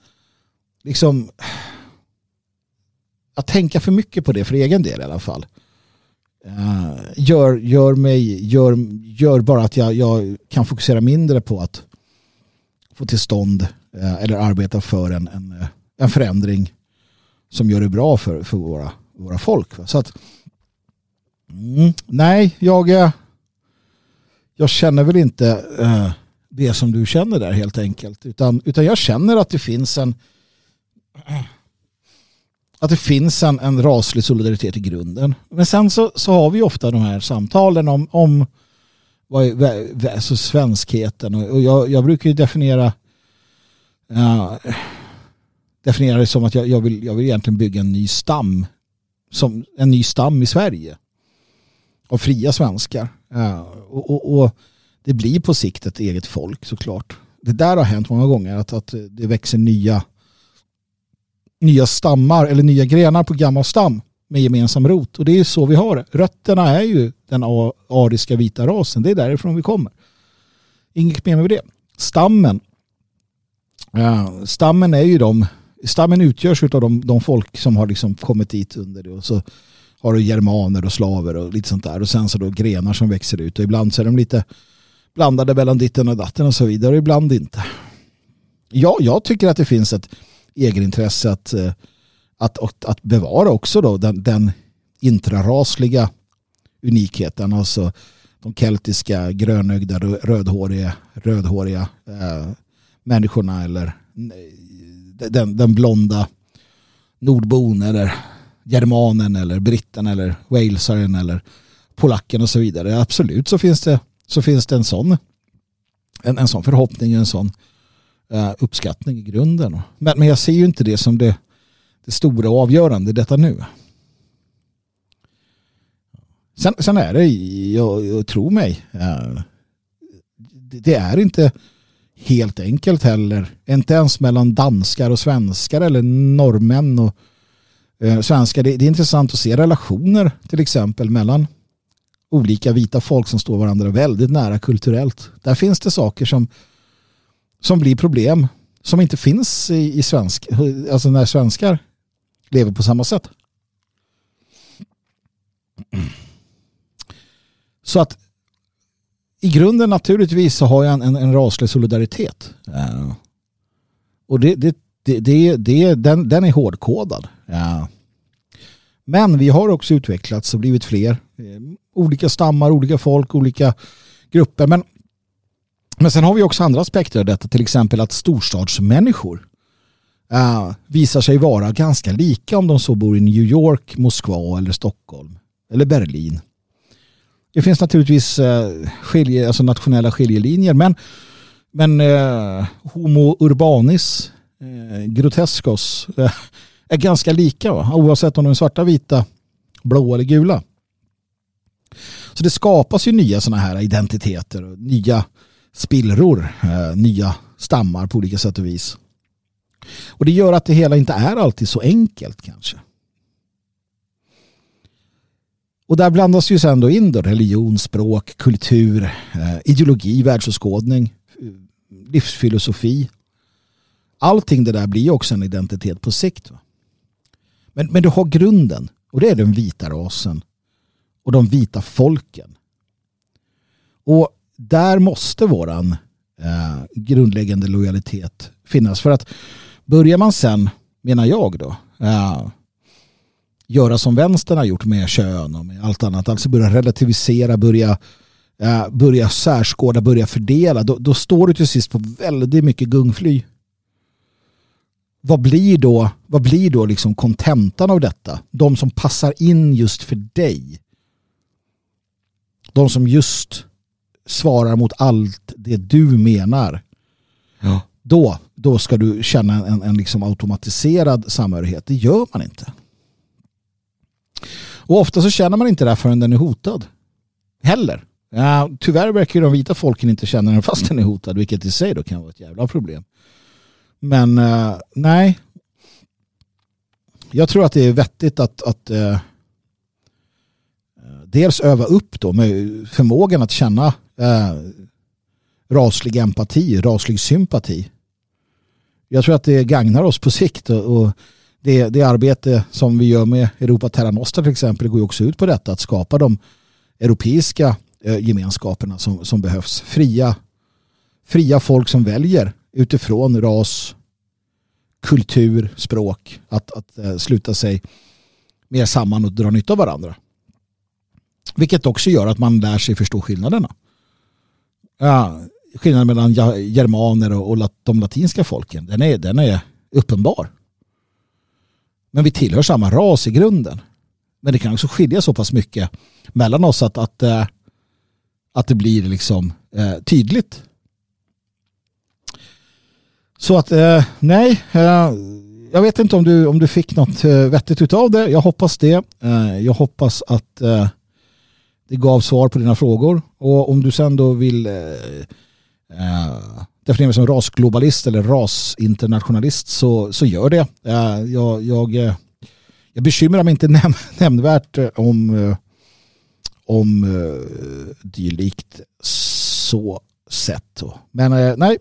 liksom att tänka för mycket på det för egen del i alla fall. Uh, gör, gör mig, gör, gör bara att jag, jag kan fokusera mindre på att få till stånd uh, eller arbeta för en, en, en förändring som gör det bra för, för våra, våra folk. Så att mm, nej, jag, eh, jag känner väl inte eh, det som du känner där helt enkelt. Utan, utan jag känner att det finns en att det finns en, en raslig solidaritet i grunden. Men sen så, så har vi ofta de här samtalen om, om vad är, alltså svenskheten. Och, och jag, jag brukar ju definiera uh, definiera det som att jag, jag, vill, jag vill egentligen bygga en ny stam. Som en ny stam i Sverige. Av fria svenskar. Eh, och, och, och, det blir på sikt ett eget folk såklart. Det där har hänt många gånger. Att, att det växer nya, nya stammar eller nya grenar på gammal stam med gemensam rot. Och det är så vi har det. Rötterna är ju den ariska vita rasen. Det är därifrån vi kommer. Inget mer med det. Stammen. Eh, stammen är ju de stammen utgörs av de, de folk som har liksom kommit dit under det och så har du germaner och slaver och lite sånt där. Och sen så då grenar som växer ut. Och ibland så är de lite blandade mellan ditten och datten och så vidare och ibland inte. Ja, jag tycker att det finns ett egenintresse att, eh, att, att, att bevara också då den, den intrarasliga unikheten, alltså de keltiska grönögda rödhåriga, rödhåriga eh, människorna eller eh, den, den blonda nordbon eller germanen eller britten eller walesaren eller polacken och så vidare. Absolut så finns det, så finns det en sån en, en sån förhoppning, en sån uh, uppskattning i grunden. Men, men jag ser ju inte det som det, det stora och avgörande detta nu. Sen, sen är det, jag, jag tror mig, uh, det är inte helt enkelt heller. Inte ens mellan danskar och svenskar eller norrmän och eh, svenskar. Det, det, är intressant att se relationer till exempel mellan olika vita folk som står varandra väldigt nära kulturellt. Där finns det saker som, som blir problem som inte finns i, i svensk, alltså när svenskar lever på samma sätt. Så att i grunden naturligtvis så har jag en, en, en raslig solidaritet. Och det, det, det, det, det, den, den är hårdkodad. Ja. Men vi har också utvecklats och blivit fler. Eh, olika stammar, olika folk, olika grupper. Men, men sen har vi också andra aspekter av detta. Till exempel att storstadsmänniskor uh, visar sig vara ganska lika om de så bor i New York, Moskva eller Stockholm eller Berlin. Det finns naturligtvis uh, skilje, alltså nationella skiljelinjer men, men uh, Homo urbanis, eh, groteskos, eh, är ganska lika va? oavsett om de är svarta, vita, blå eller gula. Så det skapas ju nya sådana här identiteter och nya spillror, eh, nya stammar på olika sätt och vis. Och det gör att det hela inte är alltid så enkelt kanske. Och där blandas ju sen då in då religion, språk, kultur, eh, ideologi, världsåskådning, eh, livsfilosofi. Allting det där blir ju också en identitet på sikt. Va? Men, men du har grunden och det är den vita rasen och de vita folken. Och där måste våran eh, grundläggande lojalitet finnas. För att Börjar man sen, menar jag då, eh, göra som vänstern har gjort med kön och med allt annat, alltså börja relativisera, börja, eh, börja särskåda, börja fördela, då, då står du till sist på väldigt mycket gungfly. Vad blir då, vad blir då liksom kontentan av detta? De som passar in just för dig. De som just svarar mot allt det du menar. Ja. Då då ska du känna en, en liksom automatiserad samhörighet. Det gör man inte. Och ofta så känner man inte det förrän den är hotad. Heller. Ja, tyvärr verkar de vita folken inte känna den fast den är hotad, vilket i sig då kan vara ett jävla problem. Men eh, nej. Jag tror att det är vettigt att, att eh, eh, dels öva upp då med förmågan att känna eh, raslig empati, raslig sympati jag tror att det gagnar oss på sikt och det, det arbete som vi gör med Europa Terra Nostra till exempel går ju också ut på detta att skapa de europeiska eh, gemenskaperna som, som behövs. Fria, fria folk som väljer utifrån ras, kultur, språk att, att eh, sluta sig mer samman och dra nytta av varandra. Vilket också gör att man lär sig förstå skillnaderna. Ja, skillnaden mellan germaner och de latinska folken, den är, den är uppenbar. Men vi tillhör samma ras i grunden. Men det kan också skilja så pass mycket mellan oss att, att, eh, att det blir liksom eh, tydligt. Så att eh, nej, eh, jag vet inte om du, om du fick något eh, vettigt av det. Jag hoppas det. Eh, jag hoppas att det gav svar på dina frågor. Och om du sen då vill eh, definiera mig som rasglobalist eller rasinternationalist så, så gör det. Eh, jag, jag, eh, jag bekymrar mig inte näm nämnvärt om, eh, om eh, dylikt så sett. Men eh, nej,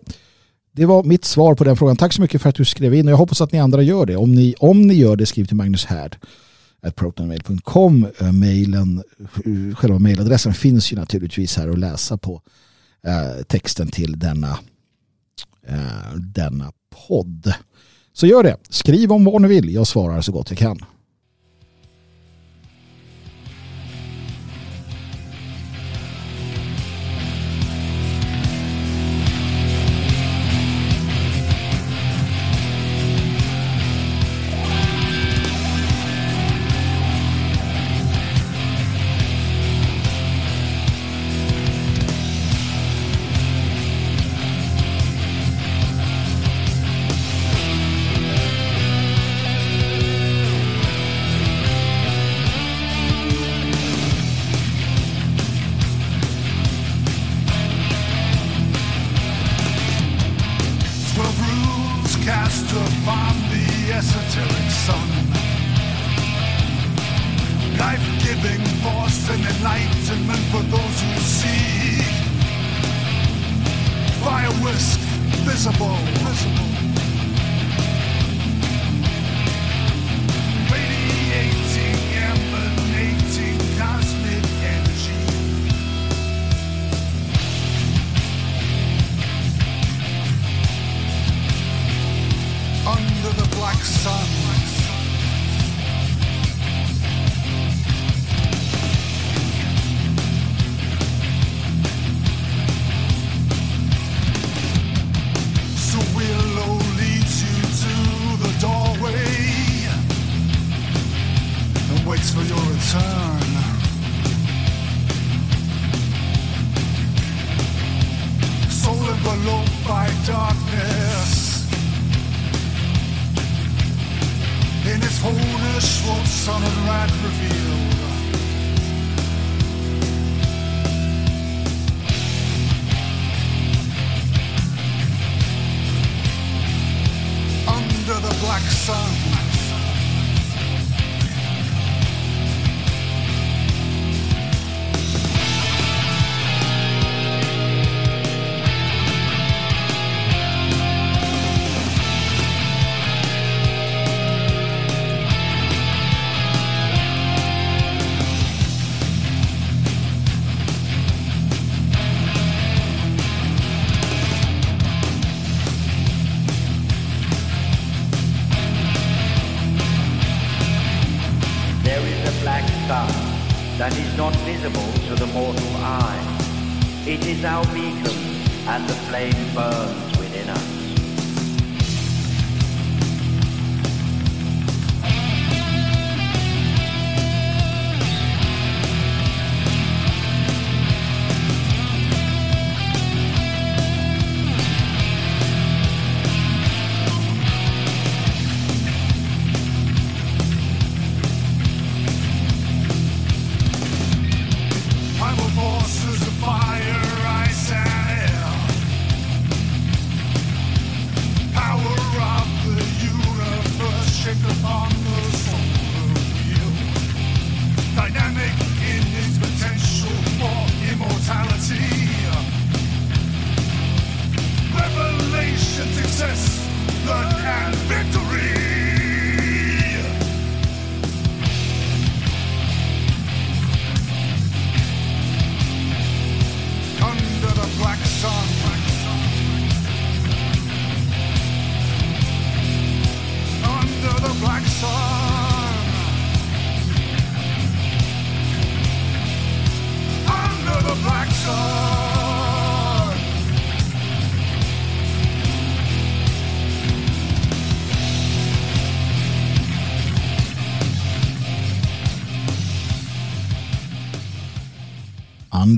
det var mitt svar på den frågan. Tack så mycket för att du skrev in och jag hoppas att ni andra gör det. Om ni, om ni gör det, skriv till Magnus Härd protonmail.com. Eh, mailen, eh, själva mailadressen finns ju naturligtvis här att läsa på Eh, texten till denna, eh, denna podd. Så gör det. Skriv om vad ni vill. Jag svarar så gott jag kan.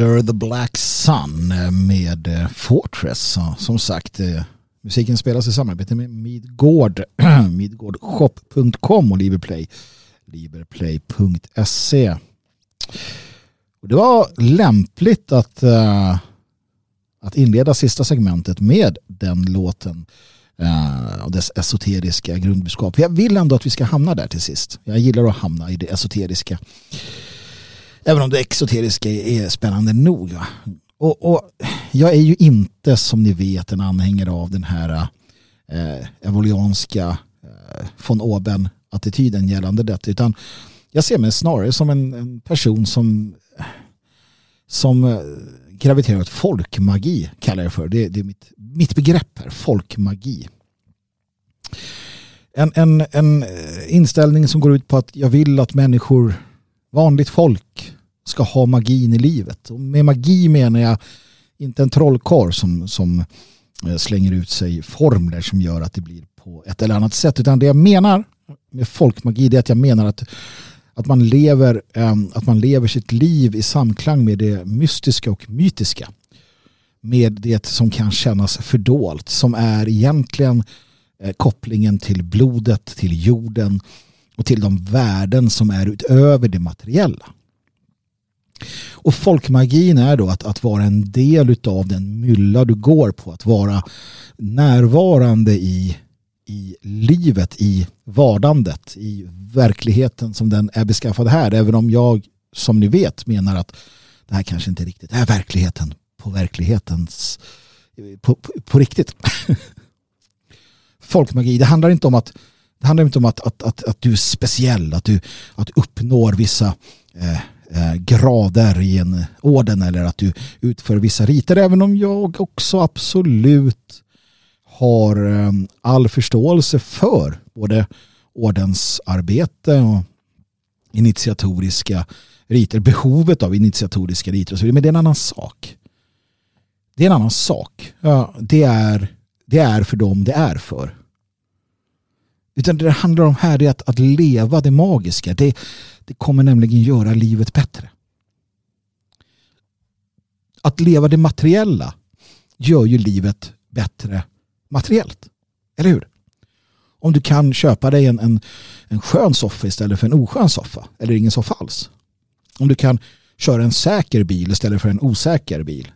Under the Black Sun med eh, Fortress. Som sagt, eh, musiken spelas i samarbete med Midgård, midgårdshop.com och Liberplay, liberplay.se. Det var lämpligt att, eh, att inleda sista segmentet med den låten och dess esoteriska grundbudskap. Jag vill ändå att vi ska hamna där till sist. Jag gillar att hamna i det esoteriska. Även om det exoteriska är spännande nog. Och, och jag är ju inte som ni vet en anhängare av den här eh, evolianska eh, von oben attityden gällande detta. Utan jag ser mig snarare som en, en person som, som eh, graviterar åt folkmagi, kallar jag det för. Det, det är mitt, mitt begrepp här, folkmagi. En, en, en eh, inställning som går ut på att jag vill att människor vanligt folk ska ha magin i livet. Och med magi menar jag inte en trollkarl som, som eh, slänger ut sig formler som gör att det blir på ett eller annat sätt. Utan det jag menar med folkmagi det är att jag menar att, att, man lever, eh, att man lever sitt liv i samklang med det mystiska och mytiska. Med det som kan kännas fördolt. Som är egentligen eh, kopplingen till blodet, till jorden och till de värden som är utöver det materiella. Och folkmagin är då att, att vara en del av den mylla du går på. Att vara närvarande i, i livet, i vardandet, i verkligheten som den är beskaffad här. Även om jag, som ni vet, menar att det här kanske inte riktigt är verkligheten på verklighetens på, på, på riktigt. Folkmagi, det handlar inte om att det handlar inte om att, att, att, att du är speciell, att du att uppnår vissa eh, eh, grader i en orden eller att du utför vissa riter. Även om jag också absolut har eh, all förståelse för både ordensarbete och initiatoriska riter, behovet av initiatoriska riter och så vidare. Men det är en annan sak. Det är en annan sak. Ja, det, är, det är för dem det är för. Utan det det handlar om här är att, att leva det magiska. Det, det kommer nämligen göra livet bättre. Att leva det materiella gör ju livet bättre materiellt. Eller hur? Om du kan köpa dig en, en, en skön soffa istället för en oskön soffa. Eller ingen soffa alls. Om du kan köra en säker bil istället för en osäker bil.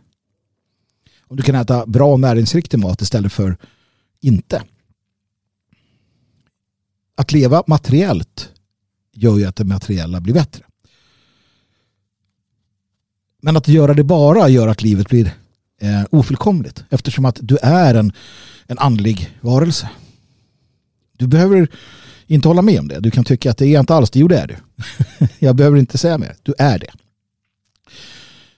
Om du kan äta bra näringsriktig mat istället för inte. Att leva materiellt gör ju att det materiella blir bättre. Men att göra det bara gör att livet blir eh, ofullkomligt eftersom att du är en, en andlig varelse. Du behöver inte hålla med om det. Du kan tycka att det är inte alls det. Jo, det är du. Jag behöver inte säga mer. Du är det.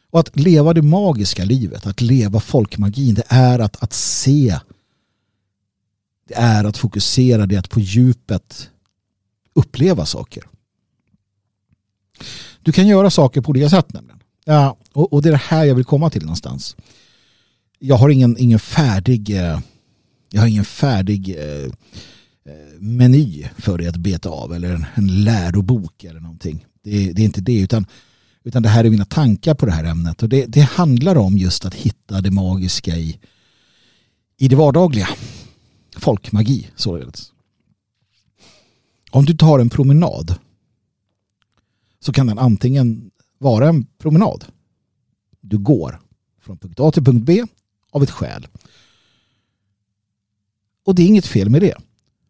Och att leva det magiska livet, att leva folkmagin, det är att, att se. Är att fokusera, det är att på djupet uppleva saker. Du kan göra saker på olika sätt nämligen. Ja, och, och det är det här jag vill komma till någonstans. Jag har ingen, ingen färdig eh, jag har ingen färdig eh, meny för dig att beta av eller en, en lärobok eller någonting. Det, det, är inte det utan, utan det här är mina tankar på det här ämnet och det, det handlar om just att hitta det magiska i, i det vardagliga. Folkmagi således. Om du tar en promenad så kan den antingen vara en promenad. Du går från punkt A till punkt B av ett skäl. Och det är inget fel med det.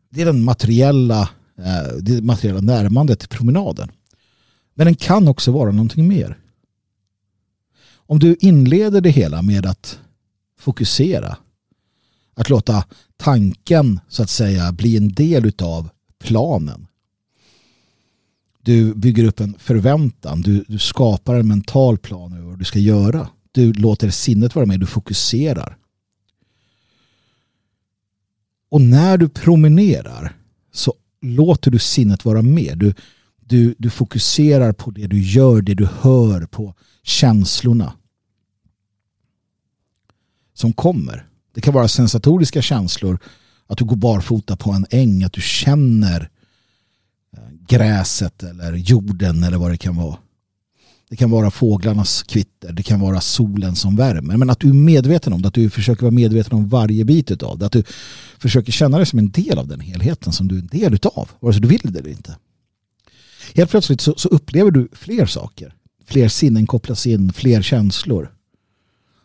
Det är den materiella, eh, det materiella närmandet till promenaden. Men den kan också vara någonting mer. Om du inleder det hela med att fokusera, att låta tanken så att säga bli en del av planen. Du bygger upp en förväntan, du, du skapar en mental plan över vad du ska göra. Du låter sinnet vara med, du fokuserar. Och när du promenerar så låter du sinnet vara med. Du, du, du fokuserar på det du gör, det du hör, på känslorna som kommer. Det kan vara sensatoriska känslor, att du går barfota på en äng, att du känner eh, gräset eller jorden eller vad det kan vara. Det kan vara fåglarnas kvitter, det kan vara solen som värmer. Men att du är medveten om det, att du försöker vara medveten om varje bit av det. Att du försöker känna dig som en del av den helheten som du är en del av, vare sig du vill det eller inte. Helt plötsligt så, så upplever du fler saker. Fler sinnen kopplas in, fler känslor.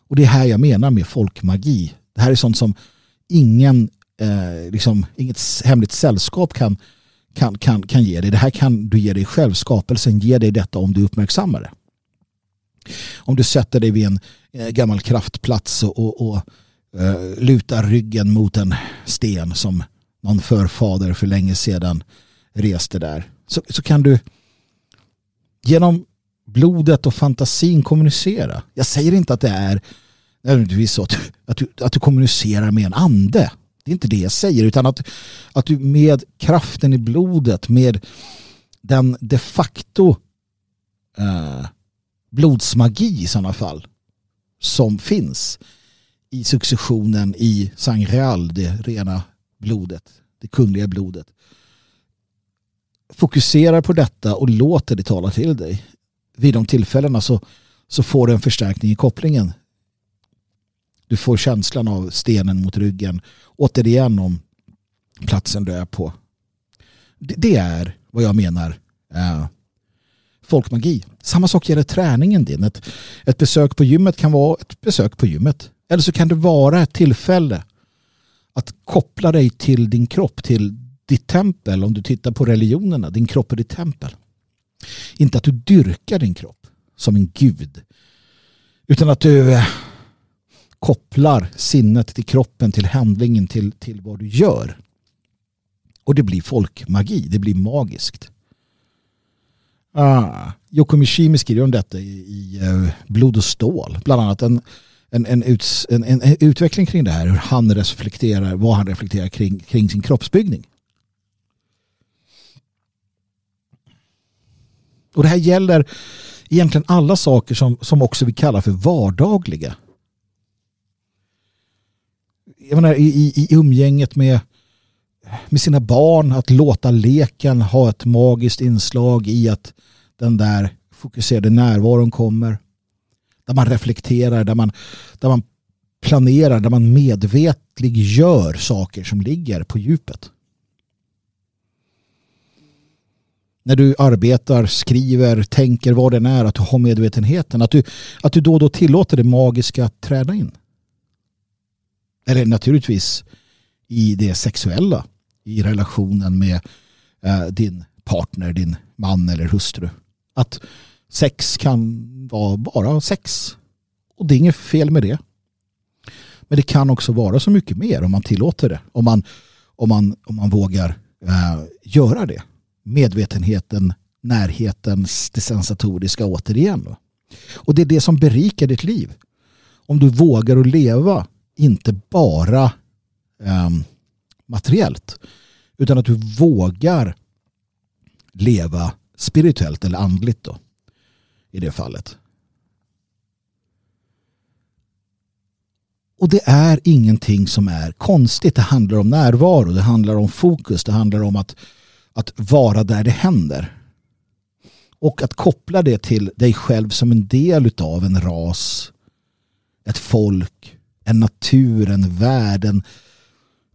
Och det är här jag menar med folkmagi. Det här är sånt som ingen, eh, liksom, inget hemligt sällskap kan kan, kan, kan ge dig. Det här kan du ge dig själv. Skapelsen ger dig detta om du uppmärksammar det. Om du sätter dig vid en eh, gammal kraftplats och, och, och eh, lutar ryggen mot en sten som någon förfader för länge sedan reste där. Så, så kan du genom blodet och fantasin kommunicera. Jag säger inte att det är nödvändigtvis så att, att, du, att du kommunicerar med en ande. Det är inte det jag säger utan att, att du med kraften i blodet, med den de facto eh, blodsmagi i sådana fall som finns i successionen i Sangreal, det rena blodet, det kungliga blodet. Fokuserar på detta och låter det tala till dig. Vid de tillfällena så, så får du en förstärkning i kopplingen. Du får känslan av stenen mot ryggen återigen om platsen du är på. Det, det är vad jag menar eh, folkmagi. Samma sak gäller träningen din. Ett, ett besök på gymmet kan vara ett besök på gymmet. Eller så kan det vara ett tillfälle att koppla dig till din kropp, till ditt tempel. Om du tittar på religionerna, din kropp är ditt tempel. Inte att du dyrkar din kropp som en gud. Utan att du eh, kopplar sinnet till kroppen, till handlingen, till, till vad du gör. Och det blir folkmagi, det blir magiskt. Ah, Yoko Mishimi skriver om detta i, i eh, Blod och stål. Bland annat en, en, en, uts, en, en utveckling kring det här. Hur han reflekterar, vad han reflekterar kring, kring sin kroppsbyggning. Och det här gäller egentligen alla saker som, som också vi kallar för vardagliga. Jag menar, i, i, i umgänget med, med sina barn, att låta leken ha ett magiskt inslag i att den där fokuserade närvaron kommer. Där man reflekterar, där man, där man planerar, där man medvetlig gör saker som ligger på djupet. När du arbetar, skriver, tänker vad den är, att du har medvetenheten. Att du, att du då och då tillåter det magiska att träda in. Eller naturligtvis i det sexuella. I relationen med eh, din partner, din man eller hustru. Att sex kan vara bara sex. Och det är inget fel med det. Men det kan också vara så mycket mer om man tillåter det. Om man, om man, om man vågar eh, göra det. Medvetenheten, närheten, det sensatoriska återigen. Och det är det som berikar ditt liv. Om du vågar att leva, inte bara eh, materiellt, utan att du vågar leva spirituellt eller andligt då, i det fallet. Och det är ingenting som är konstigt. Det handlar om närvaro, det handlar om fokus, det handlar om att, att vara där det händer. Och att koppla det till dig själv som en del av en ras, ett folk, en natur, en värld, en,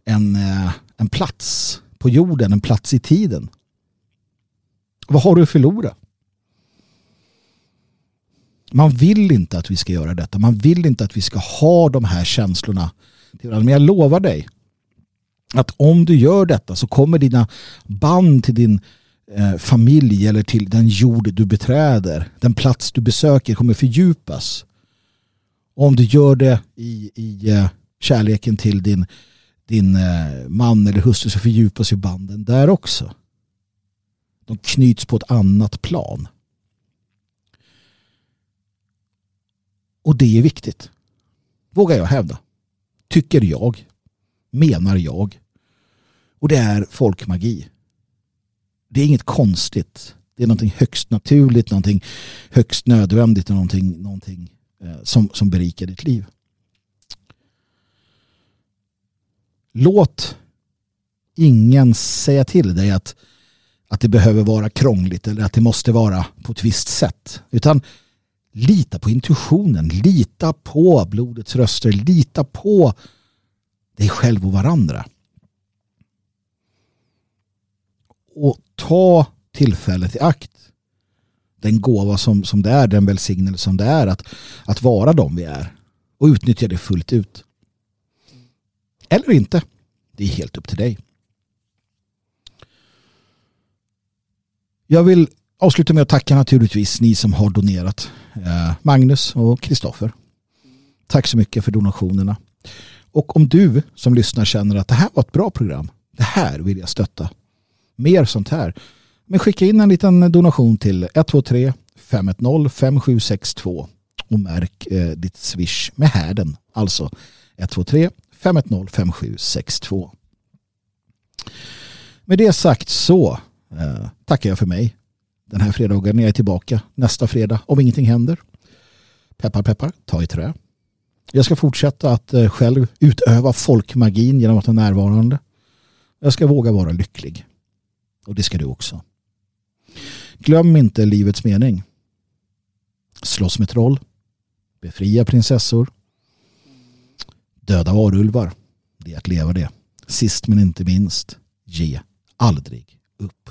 en, eh, en plats på jorden, en plats i tiden. Vad har du att förlora? Man vill inte att vi ska göra detta. Man vill inte att vi ska ha de här känslorna. Men jag lovar dig att om du gör detta så kommer dina band till din eh, familj eller till den jord du beträder, den plats du besöker kommer fördjupas. Och om du gör det i, i eh, kärleken till din, din eh, man eller hustru så fördjupas ju banden där också. De knyts på ett annat plan. Och det är viktigt. Vågar jag hävda. Tycker jag. Menar jag. Och det är folkmagi. Det är inget konstigt. Det är någonting högst naturligt, någonting högst nödvändigt och någonting, någonting Eh, som, som berikar ditt liv. Låt ingen säga till dig att, att det behöver vara krångligt eller att det måste vara på ett visst sätt. Utan Lita på intuitionen, lita på blodets röster, lita på dig själv och varandra. Och ta tillfället i akt. Den gåva som, som det är, den välsignelse som det är att, att vara de vi är. Och utnyttja det fullt ut. Eller inte. Det är helt upp till dig. Jag vill avsluta med att tacka naturligtvis ni som har donerat. Eh, Magnus och Kristoffer. Tack så mycket för donationerna. Och om du som lyssnar känner att det här var ett bra program, det här vill jag stötta. Mer sånt här. Men skicka in en liten donation till 123 510 5762 och märk eh, ditt swish med härden. Alltså 123 510 5762. Med det sagt så eh, tackar jag för mig den här fredagen är jag tillbaka nästa fredag om ingenting händer. Peppar peppar, ta i trä. Jag ska fortsätta att eh, själv utöva folkmagin genom att vara närvarande. Jag ska våga vara lycklig. Och det ska du också. Glöm inte livets mening. Slåss med troll. Befria prinsessor. Döda varulvar. Det är att leva det. Sist men inte minst. Ge aldrig upp.